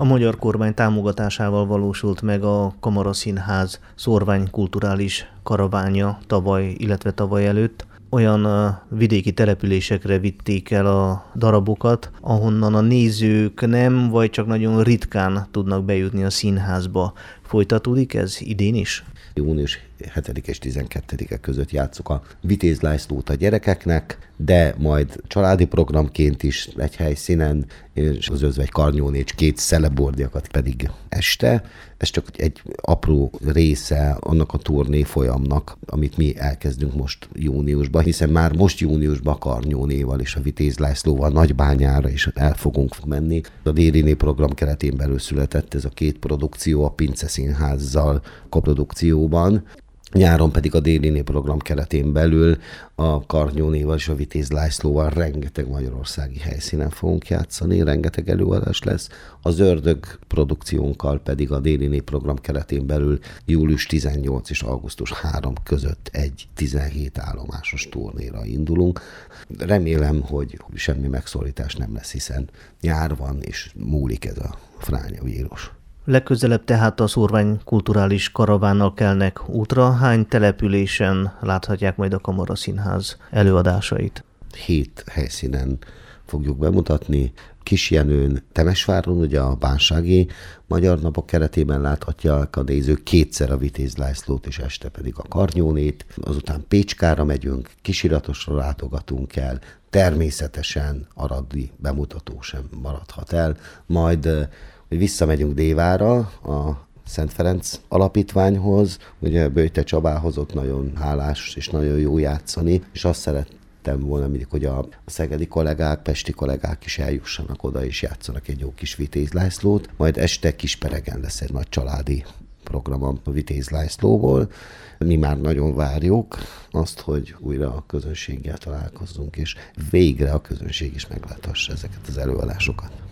A magyar kormány támogatásával valósult meg a Kamara Színház szorvány kulturális karavánja tavaly, illetve tavaly előtt olyan vidéki településekre vitték el a darabokat, ahonnan a nézők nem, vagy csak nagyon ritkán tudnak bejutni a színházba. Folytatódik ez idén is? Június 7 és 12-e között játszuk a Vitéz Lászlót a gyerekeknek, de majd családi programként is egy helyszínen, és az Özvegy Karnyónécs két szelebordiakat pedig este. Ez csak egy apró része annak a turné folyamnak, amit mi elkezdünk most júniusban, hiszen már most júniusban Karnyónéval és a Vitéz Lászlóval Nagybányára is el fogunk menni. A Dériné program keretén belül született ez a két produkció a Pince Színházzal koprodukcióban. Nyáron pedig a déli program keretén belül a Karnyónéval és a Vitéz Lászlóval rengeteg magyarországi helyszínen fogunk játszani, rengeteg előadás lesz. Az Ördög produkciónkkal pedig a déli program keretén belül július 18 és augusztus 3 között egy 17 állomásos turnéra indulunk. Remélem, hogy semmi megszólítás nem lesz, hiszen nyár van, és múlik ez a fránya vírus. Legközelebb tehát a szorvány kulturális karavánnal kelnek útra. Hány településen láthatják majd a Kamara Színház előadásait? Hét helyszínen fogjuk bemutatni. Kisjenőn, Temesváron, ugye a Bánsági Magyar Napok keretében láthatják a nézők kétszer a Vitéz Lászlót, és este pedig a Karnyónét. Azután Pécskára megyünk, Kisiratosra látogatunk el, természetesen aradi bemutató sem maradhat el, majd visszamegyünk Dévára, a Szent Ferenc alapítványhoz, ugye Böjte Csabához ott nagyon hálás és nagyon jó játszani, és azt szerettem volna mindig, hogy a szegedi kollégák, pesti kollégák is eljussanak oda, és játszanak egy jó kis Vitéz Lászlót, majd este Kisperegen lesz egy nagy családi program a Vitéz Lászlóból. Mi már nagyon várjuk azt, hogy újra a közönséggel találkozzunk, és végre a közönség is megláthassa ezeket az előadásokat.